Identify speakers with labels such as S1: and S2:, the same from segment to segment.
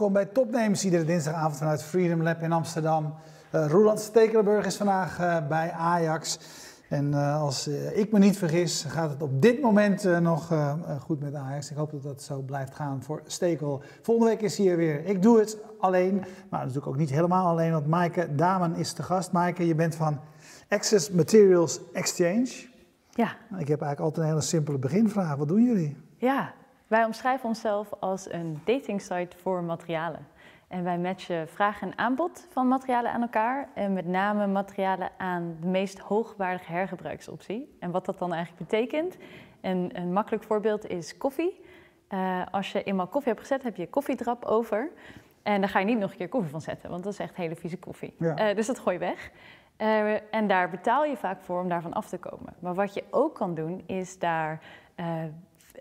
S1: Welkom bij Topnames, iedere dinsdagavond vanuit Freedom Lab in Amsterdam. Uh, Roland Stekelenburg is vandaag uh, bij Ajax. En uh, als ik me niet vergis, gaat het op dit moment nog goed met Ajax. Ik hoop dat dat zo blijft gaan voor Stekel. Volgende week is hier weer. Ik doe het alleen, maar natuurlijk ook niet helemaal alleen, want Maaike Damen is te gast. Maaike, je bent van Access Materials Exchange.
S2: Ja.
S1: Ik heb eigenlijk altijd een hele simpele beginvraag. Wat doen jullie?
S2: Ja, wij omschrijven onszelf als een datingsite voor materialen. En wij matchen vraag en aanbod van materialen aan elkaar. En met name materialen aan de meest hoogwaardige hergebruiksoptie. En wat dat dan eigenlijk betekent. En een makkelijk voorbeeld is koffie. Uh, als je eenmaal koffie hebt gezet, heb je koffiedrap over. En daar ga je niet nog een keer koffie van zetten, want dat is echt hele vieze koffie. Ja. Uh, dus dat gooi je weg. Uh, en daar betaal je vaak voor om daarvan af te komen. Maar wat je ook kan doen, is daar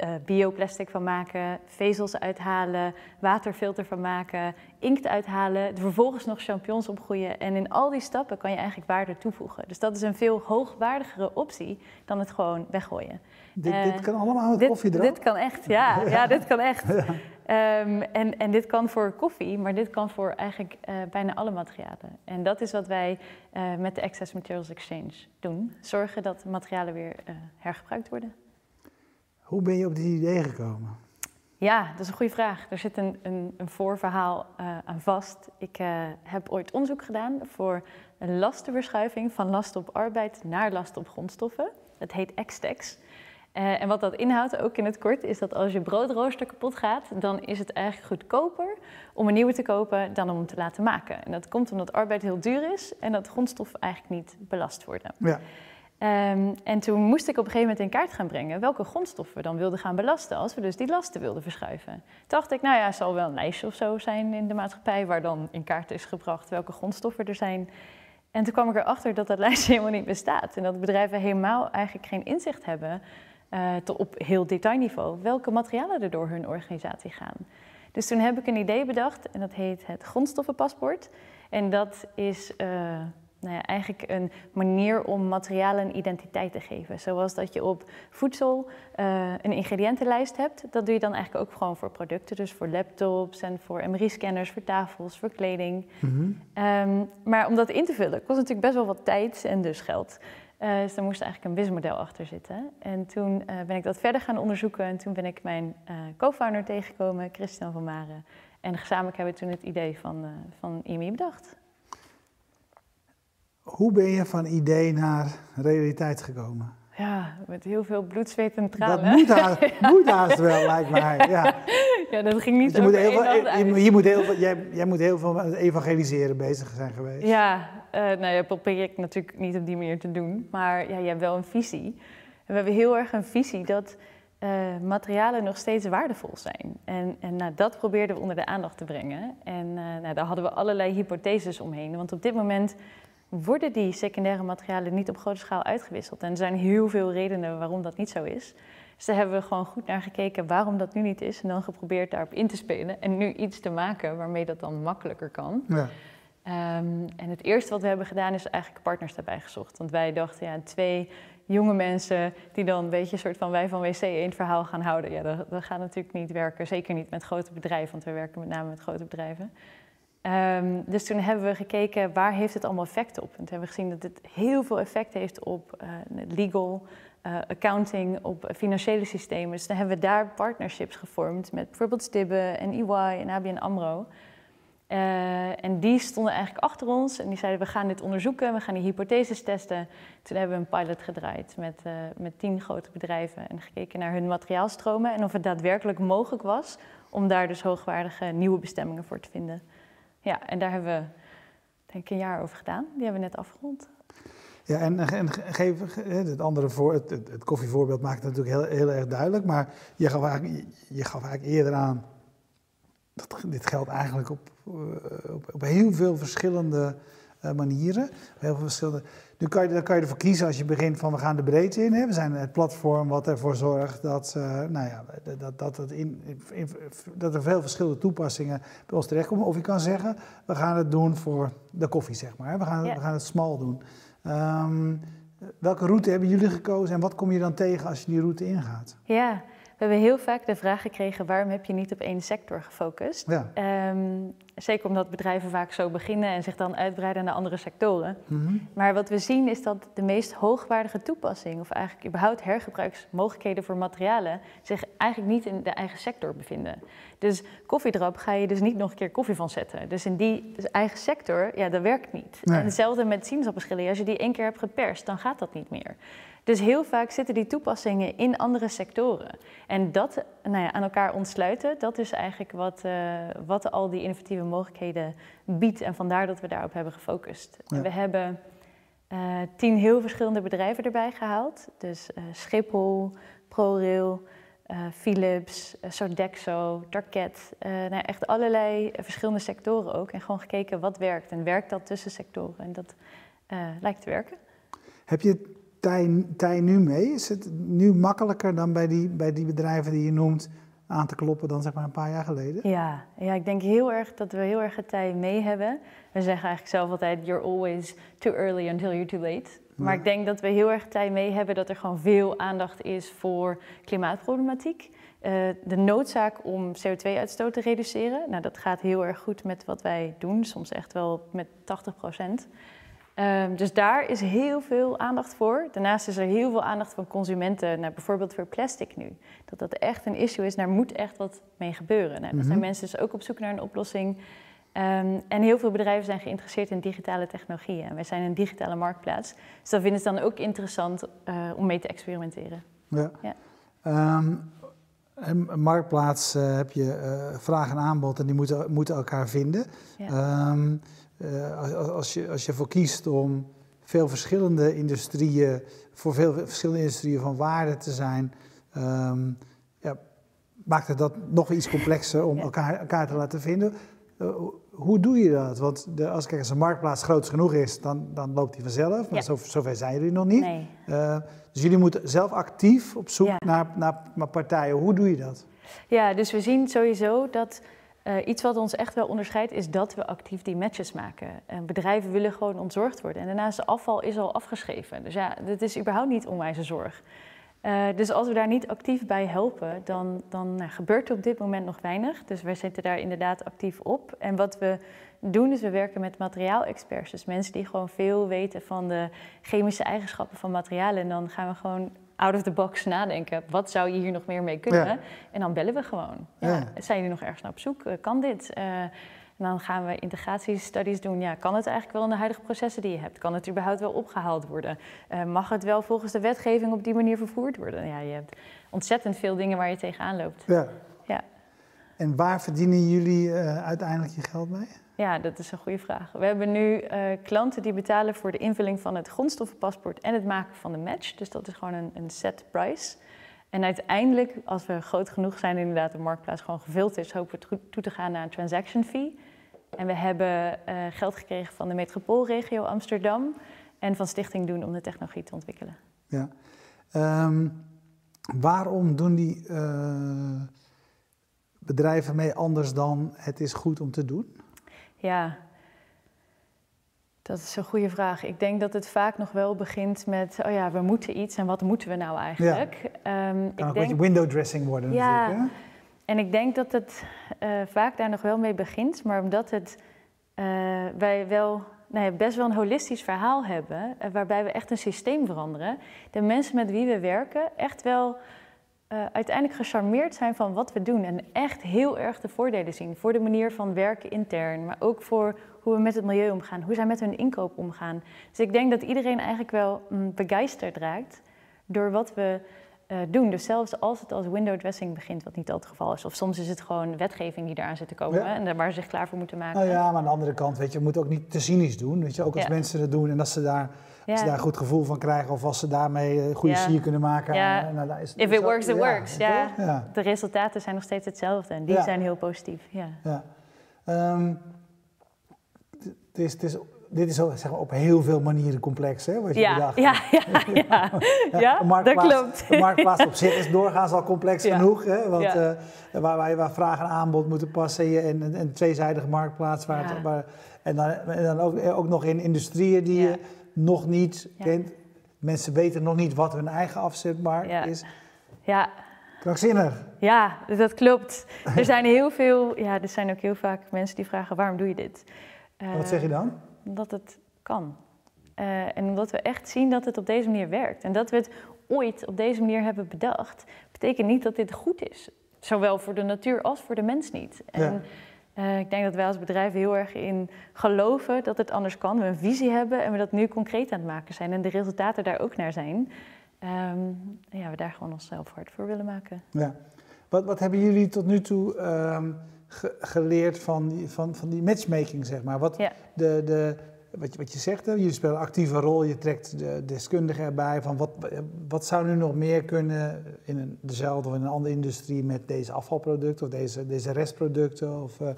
S2: uh, bioplastic van maken, vezels uithalen, waterfilter van maken, inkt uithalen, vervolgens nog champignons opgroeien. En in al die stappen kan je eigenlijk waarde toevoegen. Dus dat is een veel hoogwaardigere optie dan het gewoon weggooien.
S1: Dit, uh, dit kan allemaal met koffie erop?
S2: Dit kan echt, ja. ja. dit kan echt. Ja. Um, en, en dit kan voor koffie, maar dit kan voor eigenlijk uh, bijna alle materialen. En dat is wat wij uh, met de Access Materials Exchange doen. Zorgen dat materialen weer hergebruikt worden.
S1: Hoe ben je op dit idee gekomen?
S2: Ja, dat is een goede vraag. Er zit een, een, een voorverhaal uh, aan vast. Ik uh, heb ooit onderzoek gedaan voor een lastenverschuiving van last op arbeid naar last op grondstoffen. Dat heet XTEX. Uh, en wat dat inhoudt, ook in het kort, is dat als je broodrooster kapot gaat, dan is het eigenlijk goedkoper om een nieuwe te kopen dan om hem te laten maken. En dat komt omdat arbeid heel duur is en dat grondstoffen eigenlijk niet belast worden.
S1: Ja.
S2: Um, en toen moest ik op een gegeven moment in kaart gaan brengen welke grondstoffen we dan wilden gaan belasten als we dus die lasten wilden verschuiven. Toen dacht ik, nou ja, zal wel een lijstje of zo zijn in de maatschappij waar dan in kaart is gebracht welke grondstoffen er zijn. En toen kwam ik erachter dat dat lijstje helemaal niet bestaat en dat bedrijven helemaal eigenlijk geen inzicht hebben uh, op heel detailniveau welke materialen er door hun organisatie gaan. Dus toen heb ik een idee bedacht en dat heet het grondstoffenpaspoort. En dat is uh, nou ja, eigenlijk een manier om materialen een identiteit te geven. Zoals dat je op voedsel uh, een ingrediëntenlijst hebt. Dat doe je dan eigenlijk ook gewoon voor producten. Dus voor laptops en voor MRI-scanners, voor tafels, voor kleding. Mm -hmm. um, maar om dat in te vullen kost natuurlijk best wel wat tijd en dus geld. Uh, dus daar moest eigenlijk een businessmodel achter zitten. En toen uh, ben ik dat verder gaan onderzoeken. En toen ben ik mijn co-founder tegengekomen, Christian van Maren. En gezamenlijk hebben we toen het idee van, van IMI bedacht.
S1: Hoe ben je van idee naar realiteit gekomen?
S2: Ja, met heel veel bloed, zweet en tranen.
S1: Dat moet haast, ja. moet haast wel, lijkt mij. Ja.
S2: ja, dat ging niet
S1: je
S2: moet
S1: heel veel, je, je, moet heel veel, jij, jij moet heel veel met evangeliseren bezig zijn geweest.
S2: Ja, uh, nou ja, probeer ik natuurlijk niet op die manier te doen. Maar ja, je hebt wel een visie. En we hebben heel erg een visie dat uh, materialen nog steeds waardevol zijn. En, en nou, dat probeerden we onder de aandacht te brengen. En uh, nou, daar hadden we allerlei hypotheses omheen. Want op dit moment worden die secundaire materialen niet op grote schaal uitgewisseld. En er zijn heel veel redenen waarom dat niet zo is. Dus daar hebben we gewoon goed naar gekeken waarom dat nu niet is. En dan geprobeerd daarop in te spelen. En nu iets te maken waarmee dat dan makkelijker kan. Ja. Um, en het eerste wat we hebben gedaan is eigenlijk partners daarbij gezocht. Want wij dachten, ja, twee jonge mensen die dan een beetje een soort van wij van WC het verhaal gaan houden. Ja, dat, dat gaat natuurlijk niet werken. Zeker niet met grote bedrijven, want we werken met name met grote bedrijven. Um, dus toen hebben we gekeken waar heeft het allemaal effect op. En toen hebben we gezien dat het heel veel effect heeft op uh, legal, uh, accounting, op financiële systemen. Dus dan hebben we daar partnerships gevormd met bijvoorbeeld Stibbe en EY en ABN AMRO. Uh, en die stonden eigenlijk achter ons en die zeiden we gaan dit onderzoeken, we gaan die hypotheses testen. Toen hebben we een pilot gedraaid met, met tien grote bedrijven en gekeken naar hun materiaalstromen en of het daadwerkelijk mogelijk was om daar dus hoogwaardige nieuwe bestemmingen voor te vinden. Ja, en daar hebben we denk ik een jaar over gedaan. Die hebben we net afgerond.
S1: Ja, en, en geef, het andere voor, het, koffievoorbeeld maakt het natuurlijk heel, heel erg duidelijk. Maar je gaf eigenlijk, je gaf eigenlijk eerder aan dat dit geldt eigenlijk op, eh, op, op heel veel verschillende manieren. Heel veel verschillende. Nu kan je, dan kan je ervoor kiezen als je begint van we gaan de breedte in. Hè. We zijn het platform wat ervoor zorgt dat, uh, nou ja, dat, dat, het in, in, dat er veel verschillende toepassingen bij ons terechtkomen. Of je kan zeggen, we gaan het doen voor de koffie, zeg maar. We gaan, ja. we gaan het smal doen. Um, welke route hebben jullie gekozen en wat kom je dan tegen als je die route ingaat?
S2: Ja, We hebben heel vaak de vraag gekregen: waarom heb je niet op één sector gefocust?
S1: Ja.
S2: Ehm, zeker omdat bedrijven vaak zo beginnen en zich dan uitbreiden naar andere sectoren.
S1: Mhm.
S2: Maar wat we zien is dat de meest hoogwaardige toepassing, of eigenlijk überhaupt hergebruiksmogelijkheden voor materialen, zich eigenlijk niet in de eigen sector bevinden. Dus koffiedrop ga je dus niet nog een keer koffie van zetten. Dus in die eigen sector, ja, dat werkt niet.
S1: Nee.
S2: En hetzelfde met sinaasappelschillen. Als je die één keer hebt geperst, dan gaat dat niet meer. Dus heel vaak zitten die toepassingen in andere sectoren. En dat nou ja, aan elkaar ontsluiten, dat is eigenlijk wat, eh, wat al die innovatieve mogelijkheden biedt. En vandaar dat we daarop hebben gefocust.
S1: Ja.
S2: We hebben eh, tien heel verschillende bedrijven erbij gehaald. Dus eh, Schiphol, ProRail, Philips, Sodexo, Target. eh, nou, echt allerlei verschillende sectoren ook. En gewoon gekeken wat werkt. En werkt dat tussen sectoren? En dat lijkt te werken.
S1: Heb je tij, tij nu mee? Is het nu makkelijker dan bij die, bij die bedrijven die je noemt aan te kloppen dan zeg maar een paar jaar geleden?
S2: Ja, ja, ik denk heel erg dat we heel erg het tij mee hebben. We zeggen eigenlijk zelf altijd, you're always too early until you're too late. Maar
S1: Ja.
S2: ik denk dat we heel erg tij mee hebben dat er gewoon veel aandacht is voor klimaatproblematiek. Eh, de noodzaak om CO2-uitstoot te reduceren. Nou, dat gaat heel erg goed met wat wij doen, soms echt wel met 80 procent. Ehm, dus daar is heel veel aandacht voor. Daarnaast is er heel veel aandacht van consumenten, nou, bijvoorbeeld voor plastic nu. Dat dat echt een issue is, daar moet echt wat mee gebeuren. Nou, zijn
S1: Mhm.
S2: mensen dus ook op zoek naar een oplossing. Ehm, en heel veel bedrijven zijn geïnteresseerd in digitale technologieën. En wij zijn een digitale marktplaats. Dus dan vinden ze dan ook interessant eh, om mee te experimenteren.
S1: Ja.
S2: Ja.
S1: Ehm, een marktplaats eh, heb je eh, vraag en aanbod en die moeten, moeten elkaar vinden.
S2: Ja.
S1: Eh, als, als, je, als je ervoor kiest om veel verschillende industrieën, voor veel verschillende industrieën van waarde te zijn, ehm, ja, maakt het dat nog iets complexer om elkaar, elkaar te laten vinden. Eh, hoe- doe je dat? Want de, als, kijk, als een marktplaats groot genoeg is, dan, dan loopt die vanzelf. Maar
S2: Ja.
S1: zo, zover zijn jullie nog niet.
S2: Nee.
S1: Eh, dus jullie moeten zelf actief op zoek
S2: Ja.
S1: naar, naar, naar partijen. Hoe doe je dat?
S2: Ja, dus we zien sowieso dat eh, iets wat ons echt wel onderscheidt, is dat we actief die matches maken. En bedrijven willen gewoon ontzorgd worden. En daarnaast de afval is al afgeschreven. Dus ja, dit is überhaupt niet onwijze zorg. Eh, dus als we daar niet actief bij helpen, dan, dan nou, gebeurt er op dit moment nog weinig. Dus wij zitten daar inderdaad actief op. En wat we doen, is we werken met materiaalexperts. Dus mensen die gewoon veel weten van de chemische eigenschappen van materialen. En dan gaan we gewoon out of the box nadenken. Wat zou je hier nog meer mee kunnen?
S1: Ja.
S2: En dan bellen we gewoon. Ja. Zijn jullie nog ergens naar op zoek? Eh, Kan dit? Eh, en dan gaan we integratiestudies doen. Ja, kan het eigenlijk wel in de huidige processen die je hebt? Kan het überhaupt wel opgehaald worden? Eh, mag het wel volgens de wetgeving op die manier vervoerd worden? Ja, je hebt ontzettend veel dingen waar je tegenaan loopt.
S1: Ja.
S2: Ja.
S1: En waar verdienen jullie uiteindelijk je geld mee?
S2: Ja, dat is een goede vraag. We hebben nu eh, klanten die betalen voor de invulling van het grondstoffenpaspoort en het maken van de match. Dus dat is gewoon een, een set price. En uiteindelijk, als we groot genoeg zijn, inderdaad de marktplaats gewoon gevuld is, hopen we toe- te gaan naar een transaction fee. En we hebben eh, geld gekregen van de metropoolregio Amsterdam en van Stichting Doen om de technologie te ontwikkelen.
S1: Ja. Ehm, waarom doen die eh, bedrijven mee anders dan het is goed om te doen?
S2: Ja, dat is een goede vraag. Ik denk dat het vaak nog wel begint met, oh ja, we moeten iets en wat moeten we nou eigenlijk? Ehm,
S1: Kan
S2: ik
S1: ook een
S2: denk,
S1: beetje window dressing worden
S2: Ja.
S1: natuurlijk.
S2: en ik denk dat het eh, vaak daar nog wel mee begint, maar omdat het, eh, wij wel nou ja, best wel een holistisch verhaal hebben, eh, waarbij we echt een systeem veranderen, de mensen met wie we werken echt wel eh, uiteindelijk gecharmeerd zijn van wat we doen en echt heel erg de voordelen zien voor de manier van werken intern, maar ook voor hoe we met het milieu omgaan, hoe zij met hun inkoop omgaan. Dus ik denk dat iedereen eigenlijk wel mm, begeisterd raakt door wat we eh, doen. Dus zelfs als het als window dressing begint, wat niet altijd het geval is, of soms is het gewoon wetgeving die eraan zit te komen
S1: Ja.
S2: en daar waar ze zich klaar voor moeten maken.
S1: Nou ja, maar aan de andere kant, weet je, je moet ook niet te cynisch doen. Weet je, ook als
S2: Ja.
S1: mensen het doen en als ze daar,
S2: Ja.
S1: als ze daar een goed gevoel van krijgen of als ze daarmee eh, goede sier kunnen maken.
S2: Ja.
S1: nou, daar is-
S2: If it
S1: dat-
S2: works, it works, ja. De resultaten zijn nog steeds hetzelfde en die zijn heel positief. Ja.
S1: Ja. Ehm, het is, het is, dit is zeg maar, op heel veel manieren complex, hè, wat je
S2: Ja,
S1: bedacht
S2: ja, ja, ja. Ja,
S1: een
S2: dat
S1: marktplaats-
S2: klopt.
S1: Een marktplaats op zich is doorgaans al complex genoeg. Hè, want, eh, waar, waar, waar vraag en aanbod moeten passen en, en, en een tweezijdige marktplaats. Waar en dan, en dan ook, ook nog in industrieën die je nog niet kent. Mensen weten nog niet wat hun eigen afzetmarkt
S2: Ja.
S1: is.
S2: Ja,
S1: Krankzinnig.
S2: Ja, dat klopt. Er zijn heel veel, ja, er zijn ook heel vaak mensen die vragen waarom doe je dit?
S1: Wat zeg je dan?
S2: Omdat het kan. Uh, en omdat we echt zien dat het op deze manier werkt. En dat we het ooit op deze manier hebben bedacht, betekent niet dat dit goed is. Zowel voor de natuur als voor de mens niet. En ja. uh, ik denk dat wij als bedrijf heel erg in geloven dat het anders kan. We een visie hebben en we dat nu concreet aan het maken zijn. En de resultaten daar ook naar zijn. Um, ja, we daar gewoon onszelf hard voor willen maken.
S1: Ja. Wat, wat hebben jullie tot nu toe um, ge geleerd van die, van, van die matchmaking, zeg maar? Wat,
S2: ja.
S1: de, de, wat, je, wat je zegt, hè? je speelt een actieve rol, je trekt de deskundigen erbij. Van wat, wat zou nu nog meer kunnen in een, dezelfde of in een andere industrie met deze afvalproducten of deze, deze restproducten of uh,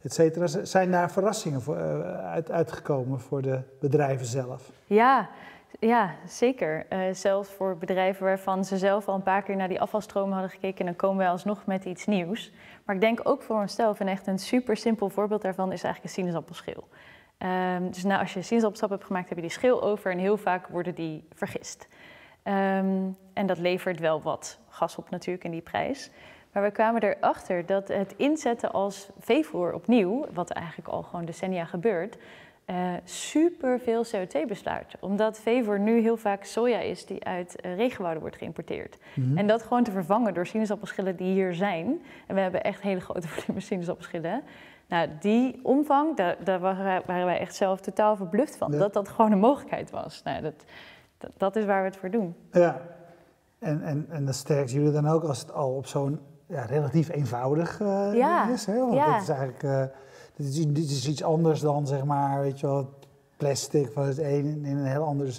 S1: et cetera? Zijn daar verrassingen voor, uh, uit, uitgekomen voor de bedrijven zelf?
S2: Ja, ja, zeker. Uh, zelfs voor bedrijven waarvan ze zelf al een paar keer naar die afvalstromen hadden gekeken, en dan komen wij alsnog met iets nieuws. Maar ik denk ook voor onszelf, en echt een super simpel voorbeeld daarvan is eigenlijk een sinaasappelschil. Um, dus nou, als je sinaasappelsap hebt gemaakt, heb je die schil over en heel vaak worden die vergist. Um, en dat levert wel wat gas op natuurlijk in die prijs. Maar we kwamen erachter dat het inzetten als veevoer opnieuw, wat eigenlijk al gewoon decennia gebeurt, uh, super veel CO2 besluit. Omdat veevoer nu heel vaak soja is die uit uh, regenwouden wordt geïmporteerd. Mm -hmm. En dat gewoon te vervangen door sinaasappelschillen die hier zijn. En we hebben echt hele grote volumes sinaasappelschillen. Nou, die omvang, daar, daar waren wij echt zelf totaal verbluft van. Ja. Dat dat gewoon een mogelijkheid was. Nou, dat, dat, dat, is waar we het voor doen.
S1: Ja, en, en, en dat sterkt jullie dan ook als het al op zo'n ja, relatief eenvoudig uh,
S2: ja.
S1: is. Hè? Want
S2: ja.
S1: dit is eigenlijk dit is, dit is iets anders dan zeg maar, weet je wel, plastic van het een in een heel andere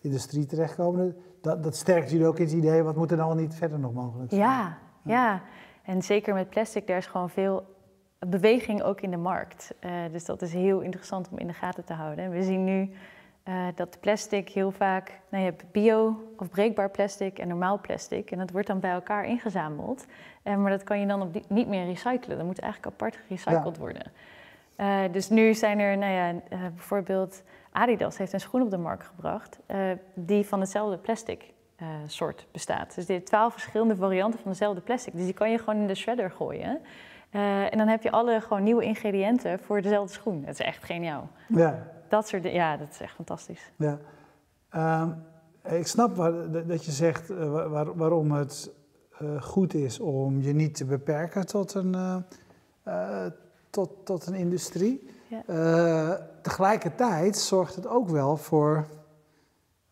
S1: industrie terechtkomen. Dat, dat sterkt jullie ook in het idee, wat moet er dan niet verder nog mogelijk zijn?
S2: Ja, ja. En zeker met plastic, daar is gewoon veel beweging ook in de markt. Uh, dus dat is heel interessant om in de gaten te houden. En we zien nu uh, dat plastic heel vaak, nou, je hebt bio of breekbaar plastic en normaal plastic. En dat wordt dan bij elkaar ingezameld. Uh, maar dat kan je dan op die, niet meer recyclen. Dat moet eigenlijk apart gerecycled ja. worden. Dus nu zijn er, nou ja, bijvoorbeeld Adidas heeft een schoen op de markt gebracht die van hetzelfde plastic soort bestaat. Dus heeft twaalf verschillende varianten van dezelfde plastic. Dus die kan je gewoon in de shredder gooien. En dan heb je alle gewoon nieuwe ingrediënten voor dezelfde schoen. Dat is echt geniaal.
S1: Ja.
S2: Dat soort ja, dat is echt fantastisch.
S1: Ja. Um, ik snap waar, dat je zegt waar, waarom het goed is om je niet te beperken tot een, tot, tot een industrie. Ja. tegelijkertijd zorgt het ook wel voor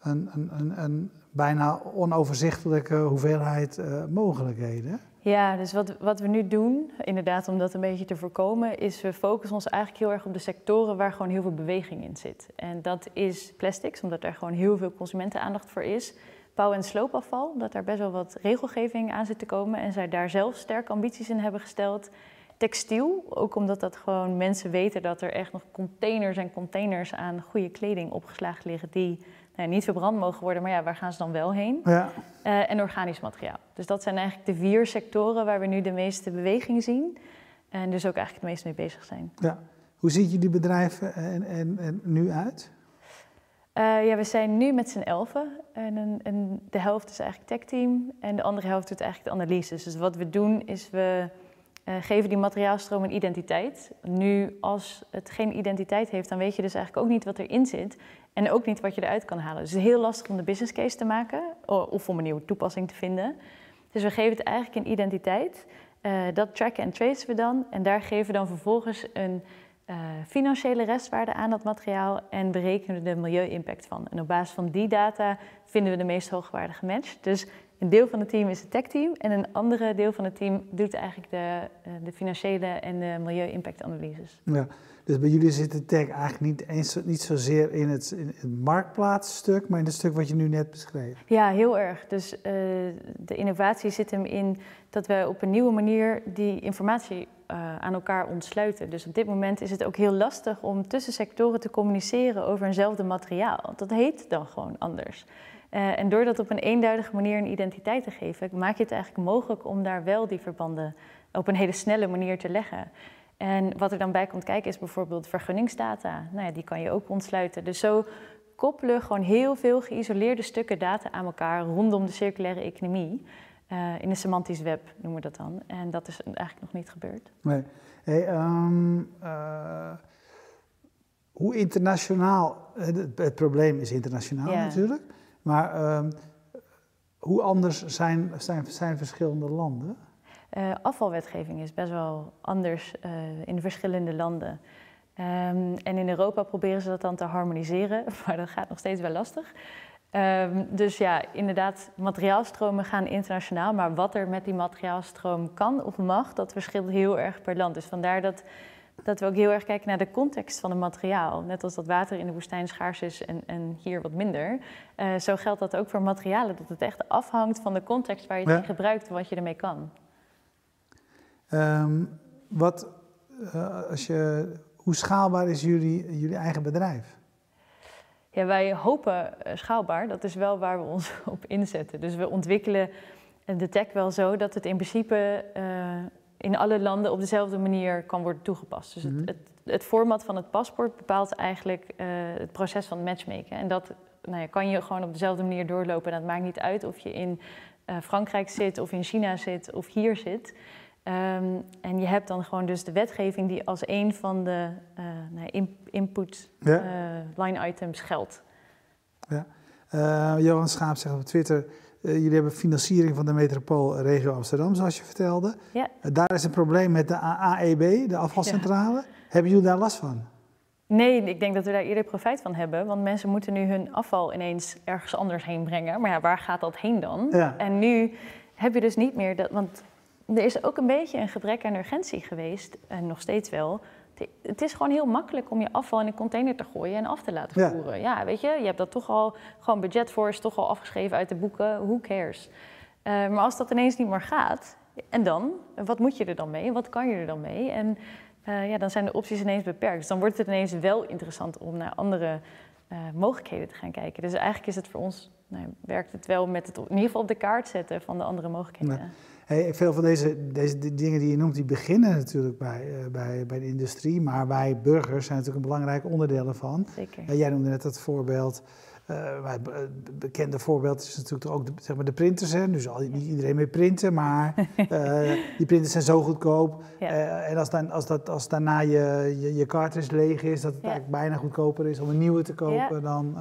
S1: een, een, een, een bijna onoverzichtelijke hoeveelheid mogelijkheden.
S2: Ja, dus wat, wat we nu doen, inderdaad om dat een beetje te voorkomen, is we focussen ons eigenlijk heel erg op de sectoren waar gewoon heel veel beweging in zit. En dat is plastics, omdat er gewoon heel veel consumentenaandacht voor is. Bouw- en sloopafval, omdat daar best wel wat regelgeving aan zit te komen en zij daar zelf sterke ambities in hebben gesteld. Textiel, ook omdat dat gewoon mensen weten dat er echt nog containers en containers aan goede kleding opgeslagen liggen die nou, niet verbrand mogen worden, maar ja, waar gaan ze dan wel heen?
S1: Ja.
S2: Uh, en organisch materiaal. Dus dat zijn eigenlijk de vier sectoren waar we nu de meeste beweging zien. En dus ook eigenlijk het meest mee bezig zijn.
S1: Ja. Hoe ziet jullie bedrijf en, en, en nu uit?
S2: Uh, ja, we zijn nu met z'n elfen. En, een, en de helft is eigenlijk techteam en de andere helft doet eigenlijk de analyses. Dus wat we doen is we uh, geven die materiaalstroom een identiteit. Nu, als het geen identiteit heeft, dan weet je dus eigenlijk ook niet wat erin zit. En ook niet wat je eruit kan halen. Dus het is heel lastig om de business case te maken of om een nieuwe toepassing te vinden. Dus we geven het eigenlijk een identiteit. Uh, dat tracken en tracen we dan. En daar geven we dan vervolgens een uh, financiële restwaarde aan dat materiaal en berekenen we de milieu-impact van. En op basis van die data vinden we de meest hoogwaardige match. Dus een deel van het team is het tech-team en een andere deel van het team doet eigenlijk de, uh, de financiële en de milieu-impact-analyses.
S1: Ja. Dus bij jullie zit de tech eigenlijk niet, eens, niet zozeer in het, in het marktplaatsstuk, maar in het stuk wat je nu net beschreef.
S2: Ja, heel erg. Dus uh, de innovatie zit hem in dat we op een nieuwe manier die informatie uh, aan elkaar ontsluiten. Dus op dit moment is het ook heel lastig om tussen sectoren te communiceren over eenzelfde materiaal. Dat heet dan gewoon anders. Uh, en door dat op een eenduidige manier een identiteit te geven, maak je het eigenlijk mogelijk om daar wel die verbanden op een hele snelle manier te leggen. En wat er dan bij komt kijken is bijvoorbeeld vergunningsdata. Nou ja, die kan je ook ontsluiten. Dus zo koppelen gewoon heel veel geïsoleerde stukken data aan elkaar rondom de circulaire economie. in een semantisch web noemen we dat dan. En dat is eigenlijk nog niet gebeurd.
S1: Nee. Hey, ehm, hoe internationaal, het, het, probleem is internationaal natuurlijk, maar ehm, hoe anders zijn, zijn, zijn verschillende landen?
S2: Uh, afvalwetgeving is best wel anders uh, in verschillende landen. Um, en in Europa proberen ze dat dan te harmoniseren, maar dat gaat nog steeds wel lastig. Um, dus ja, inderdaad, materiaalstromen gaan internationaal, maar wat er met die materiaalstroom kan of mag, dat verschilt heel erg per land. Dus vandaar dat dat we ook heel erg kijken naar de context van het materiaal. Net als dat water in de woestijn schaars is en, en hier wat minder. Uh, zo geldt dat ook voor materialen, dat het echt afhangt van de context waar je het gebruikt en wat je ermee kan.
S1: Um, wat, uh, als je, hoe schaalbaar is jullie, jullie eigen bedrijf?
S2: Ja, wij hopen uh, schaalbaar. Dat is wel waar we ons op inzetten. Dus we ontwikkelen de tech wel zo dat het in principe in alle landen op dezelfde manier kan worden toegepast. Dus het, mhm. het, het, format van het paspoort bepaalt eigenlijk uh, het proces van het matchmaken. En dat nou ja, kan je gewoon op dezelfde manier doorlopen. En dat maakt niet uit of je in uh, Frankrijk zit, of in China zit, of hier zit. Um, en je hebt dan gewoon dus de wetgeving die als een van de uh, nou, input ja. line items geldt.
S1: Ja. Johan Schaap zegt op Twitter uh, jullie hebben financiering van de metropoolregio Amsterdam, zoals je vertelde. Ja. Uh, daar is een probleem met de AEB, de afvalcentrale. Hebben jullie daar last van?
S2: Nee, ik denk dat we daar eerder profijt van hebben. Want mensen moeten nu hun afval ineens ergens anders heen brengen. Maar ja, waar gaat dat heen dan? Ja. En nu heb je dus niet meer dat. Want er is ook een beetje een gebrek aan urgentie geweest, en nog steeds wel, het is gewoon heel makkelijk om je afval in een container te gooien en af te laten voeren. Ja, weet je, je hebt dat toch al gewoon budget voor, is toch al afgeschreven uit de boeken, who cares? Uh, maar als dat ineens niet meer gaat, en dan? Wat moet je er dan mee? Wat kan je er dan mee? En uh, ja, dan zijn de opties ineens beperkt. Dus dan wordt het ineens wel interessant om naar andere uh, mogelijkheden te gaan kijken. Dus eigenlijk is het voor ons, nou, werkt het wel met het in ieder geval op de kaart zetten van de andere mogelijkheden.
S1: Hey, veel van deze, deze dingen die je noemt, die beginnen natuurlijk bij, uh, bij, bij de industrie, maar wij burgers zijn natuurlijk een belangrijk onderdeel ervan.
S2: Zeker.
S1: Uh, jij noemde net het voorbeeld, uh, het bekende voorbeeld is natuurlijk ook de, zeg maar de printers. Hè? Nu zal niet iedereen meer printen, maar die printers zijn zo goedkoop. Ja. en als, dan, als, dat, als daarna je, je, je cartridge leeg is, dat het ja. eigenlijk bijna goedkoper is om een nieuwe te kopen, ja. dan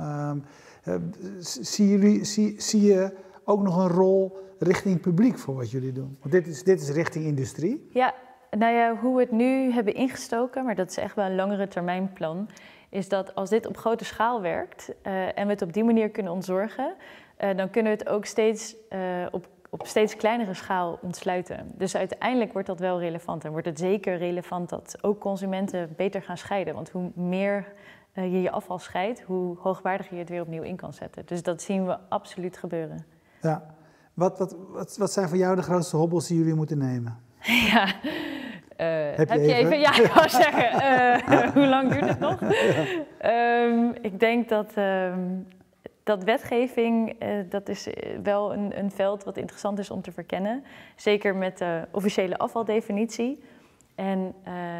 S1: um, zie, jullie, zie, zie je ook nog een rol richting publiek voor wat jullie doen? Want dit is, dit is richting industrie.
S2: Ja, nou ja, hoe we het nu hebben ingestoken, maar dat is echt wel een langere termijn plan, is dat als dit op grote schaal werkt uh, en we het op die manier kunnen ontzorgen, uh, dan kunnen we het ook steeds uh, op, op steeds kleinere schaal ontsluiten. Dus uiteindelijk wordt dat wel relevant en wordt het zeker relevant dat ook consumenten beter gaan scheiden. Want hoe meer je je afval scheidt, hoe hoogwaardiger je het weer opnieuw in kan zetten. Dus dat zien we absoluut gebeuren.
S1: Ja, wat, wat, wat, wat zijn voor jou de grootste hobbels die jullie moeten nemen?
S2: Ja, uh, heb, je, even? even? Ja, ik wou zeggen, uh, hoe lang duurt het nog? Ja. Um, ik denk dat, um, dat wetgeving, uh, dat is wel een, een veld wat interessant is om te verkennen. Zeker met de officiële afvaldefinitie. En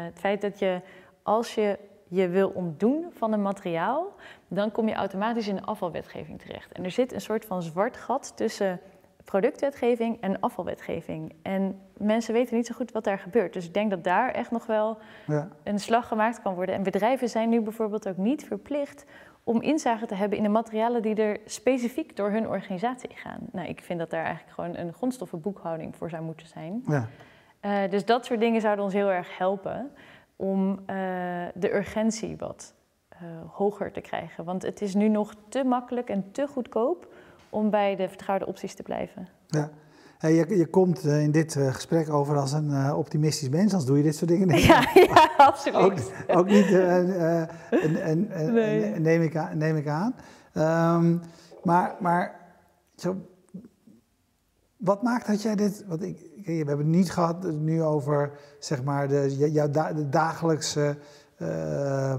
S2: het feit dat je, als je je wil ontdoen van een materiaal, dan kom je automatisch in de afvalwetgeving terecht. En er zit een soort van zwart gat tussen productwetgeving en afvalwetgeving. En mensen weten niet zo goed wat daar gebeurt. Dus ik denk dat daar echt nog wel ja. een slag gemaakt kan worden. En bedrijven zijn nu bijvoorbeeld ook niet verplicht om inzage te hebben in de materialen die er specifiek door hun organisatie gaan. Nou, ik vind dat daar eigenlijk gewoon een grondstoffenboekhouding voor zou moeten zijn. Ja. Uh, dus dat soort dingen zouden ons heel erg helpen om uh, de urgentie wat uh, hoger te krijgen. Want het is nu nog te makkelijk en te goedkoop om bij de vertrouwde opties te blijven.
S1: Ja. je, je, komt eh, in dit eh, gesprek over als een uh, optimistisch mens, als doe je dit soort dingen.
S2: Ja, ja, absoluut.
S1: Ook, ook niet, uh, en, en, nee. neem, ik aan. Neem ik aan. Um, maar maar zo, wat maakt dat jij dit... Wat ik, we hebben het niet gehad nu over zeg maar, de, jouw da, de dagelijkse uh,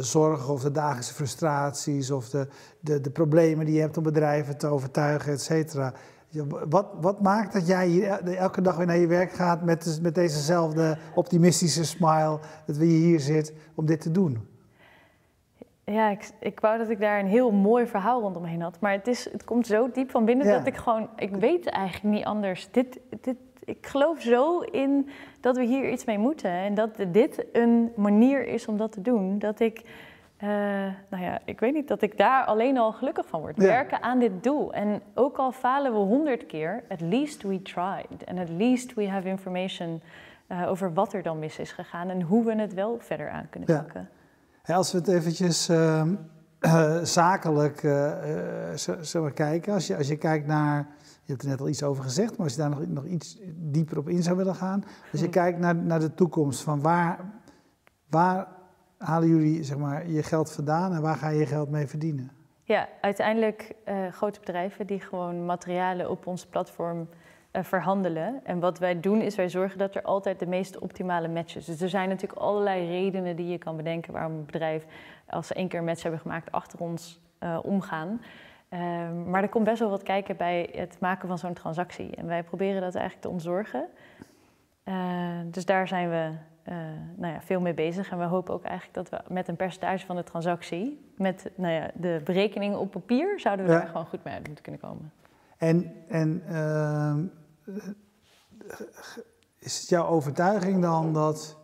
S1: zorgen of de dagelijkse frustraties of de, de, de, problemen die je hebt om bedrijven te overtuigen, et cetera. Wat, wat maakt dat jij hier elke dag weer naar je werk gaat met, met dezezelfde optimistische smile, dat we hier zit om dit te doen?
S2: ja, ik, ik wou dat ik daar een heel mooi verhaal rondomheen had. Maar het, is, het komt zo diep van binnen
S1: Ja.
S2: dat ik gewoon... Ik weet eigenlijk niet anders. Dit, dit, ik geloof zo in dat we hier iets mee moeten. En dat dit een manier is om dat te doen. Dat ik... eh, nou ja, ik weet niet dat ik daar alleen al gelukkig van word.
S1: Ja.
S2: Werken aan dit doel. En ook al falen we honderd keer, at least we tried. And at least we have information eh, over wat er dan mis is gegaan en hoe we het wel verder aan kunnen
S1: Ja.
S2: pakken.
S1: Als we het eventjes ehm, eh, zakelijk zullen kijken. Als je, als je kijkt naar, je hebt er net al iets over gezegd, maar als je daar nog, nog iets dieper op in zou willen gaan. Als je
S2: Hm.
S1: kijkt naar, naar de toekomst, van waar, waar halen jullie zeg maar, je geld vandaan en waar ga je je geld mee verdienen?
S2: Ja, uiteindelijk eh, grote bedrijven die gewoon materialen op ons platform eh, verhandelen. En wat wij doen is wij zorgen dat er altijd de meest optimale match is. Dus er zijn natuurlijk allerlei redenen die je kan bedenken waarom een bedrijf, als ze één keer een match hebben gemaakt, achter ons eh, omgaan. Ehm, maar er komt best wel wat kijken bij het maken van zo'n transactie. En wij proberen dat eigenlijk te ontzorgen. Eh, dus daar zijn we eh, nou ja, veel mee bezig. En we hopen ook eigenlijk dat we met een percentage van de transactie, met nou ja, de berekeningen op papier, zouden we
S1: Ja.
S2: daar gewoon goed mee uit moeten kunnen komen.
S1: En, en ehm, is het jouw overtuiging dan dat.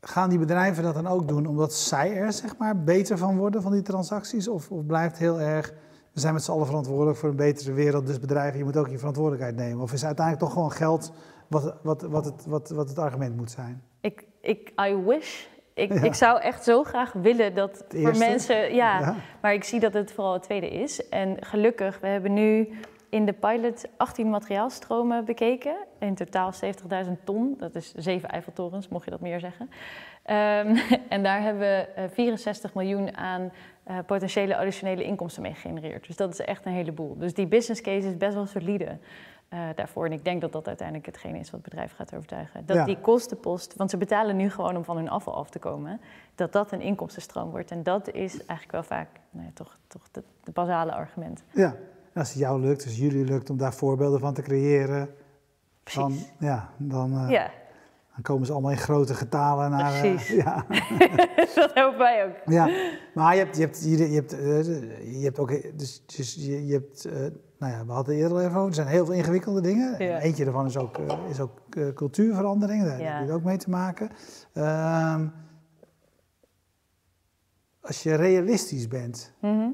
S1: Gaan die bedrijven dat dan ook doen omdat zij er zeg maar, beter van worden van die transacties? Of, of blijft heel erg. We zijn met z'n allen verantwoordelijk voor een betere wereld, dus bedrijven, je moet ook je verantwoordelijkheid nemen. Of is uiteindelijk toch gewoon geld wat, wat, wat, het, wat, wat het argument moet zijn?
S2: Ik, ik, I wish. Ik,
S1: Ja.
S2: ik zou echt zo graag willen dat voor mensen. Ja,
S1: Ja.
S2: maar ik zie dat het vooral het tweede is. En gelukkig, we hebben nu in de pilot 18 materiaalstromen bekeken. In totaal 70.000 ton. Dat is zeven Eiffeltorens, mocht je dat meer zeggen. Ehm, en daar hebben we eh, 64 miljoen aan eh, potentiële additionele inkomsten mee gegenereerd. Dus dat is echt een heleboel. Dus die business case is best wel solide eh, daarvoor. En ik denk dat dat uiteindelijk hetgene is wat het bedrijf gaat overtuigen. Dat
S1: Ja.
S2: die kostenpost, want ze betalen nu gewoon om van hun afval af te komen, dat dat een inkomstenstroom wordt. En dat is eigenlijk wel vaak nou ja, toch, toch de, de basale argument.
S1: Ja, en als het jou lukt, als jullie lukt om daar voorbeelden van te creëren, dan, ja, dan, eh,
S2: Ja,
S1: dan komen ze allemaal in grote getalen naar. eh,
S2: Precies.
S1: ja.
S2: dat hopen wij ook.
S1: Ja, maar je hebt, je hebt, je, hebt, eh, je hebt ook, dus, dus je, je hebt, nou ja, we hadden eerder even over, er zijn heel veel ingewikkelde dingen.
S2: Ja.
S1: Eentje daarvan is ook, is ook cultuurverandering, daar
S2: Ja.
S1: heb je ook mee te maken. Ehm, als je realistisch bent,
S2: Mhm.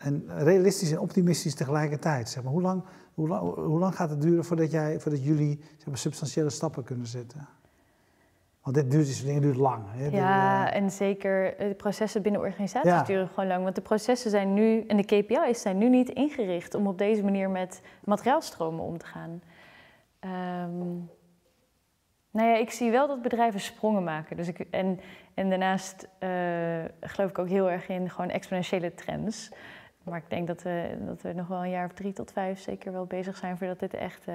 S1: En realistisch en optimistisch tegelijkertijd, zeg maar, hoe lang, hoe lang, hoe lang gaat het duren voordat, jij, voordat jullie zeg maar, substantiële stappen kunnen zetten? Want dit duurt, dingen duurt lang. Hè?
S2: Ja,
S1: De-
S2: en zeker eh, de processen binnen organisaties
S1: Ja.
S2: duren gewoon lang. Want de processen zijn nu, en de KPI's zijn nu niet ingericht om op deze manier met materiaalstromen om te gaan. Ehm, nou ja, ik zie wel dat bedrijven sprongen maken. Dus ik, en, en daarnaast eh, geloof ik ook heel erg in gewoon exponentiële trends. Maar ik denk dat we, dat we nog wel een jaar of drie tot vijf zeker wel bezig zijn voordat dit echt, eh,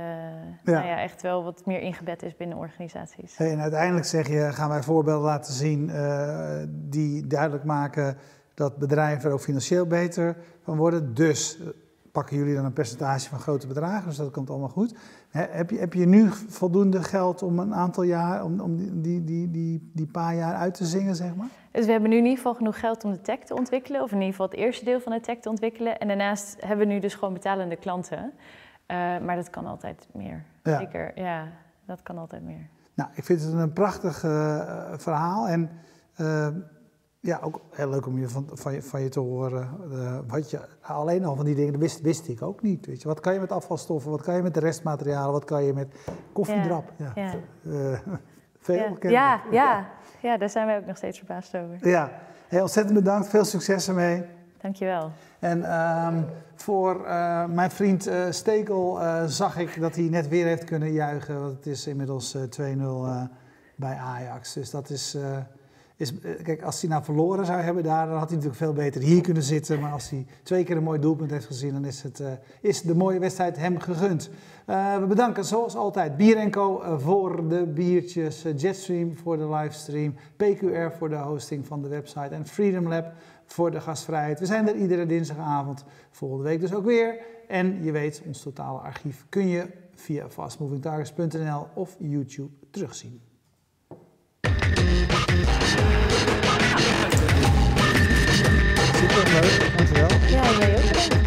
S2: Nou ja, echt wel wat meer ingebed is binnen organisaties.
S1: Hey, En uiteindelijk zeg je, gaan wij voorbeelden laten zien eh, die duidelijk maken dat bedrijven er ook financieel beter van worden. Dus eh, pakken jullie dan een percentage van grote bedragen, dus dat komt allemaal goed. Heb, je, heb je nu voldoende geld om een aantal jaar, om, om die, die, die, die, die paar jaar uit te zingen, zeg maar?
S2: Dus we hebben nu in ieder geval genoeg geld om de tech te ontwikkelen, of in ieder geval het eerste deel van de tech te ontwikkelen. En daarnaast hebben we nu dus gewoon betalende klanten. Eh, maar dat kan altijd meer.
S1: Ja.
S2: Zeker, ja, dat kan altijd meer.
S1: Nou, ik vind het een prachtig eh, verhaal en eh, ja, ook heel leuk om je van, van, je, van je te horen. wat je, alleen al van die dingen wist, wist ik ook niet. Weet je. Wat kan je met afvalstoffen, wat kan je met de restmaterialen, wat kan je met koffiedrap? Ja.
S2: ja.
S1: Veel
S2: ja. Ja, ja, ja, daar zijn wij ook nog steeds verbaasd over.
S1: Ja, heel ontzettend bedankt, veel succes ermee.
S2: Dankjewel.
S1: En ehm, voor eh, mijn vriend eh, Stekel eh, zag ik dat hij net weer heeft kunnen juichen. Want het is inmiddels eh, 2-0 eh, bij Ajax. Dus dat is, is... eh, Kijk, als hij nou verloren zou hebben daar, dan had hij natuurlijk veel beter hier kunnen zitten. Maar als hij twee keer een mooi doelpunt heeft gezien, dan is, het, eh, is de mooie wedstrijd hem gegund. Eh, we bedanken zoals altijd Bier Co eh, voor de biertjes, Jetstream voor de livestream, PQR voor de hosting van de website en Freedom Lab voor de gastvrijheid. We zijn er iedere dinsdagavond, volgende week dus ook weer. En je weet, ons totale archief kun je via fastmovingtargets.nl of YouTube terugzien. ja leuk. Ja.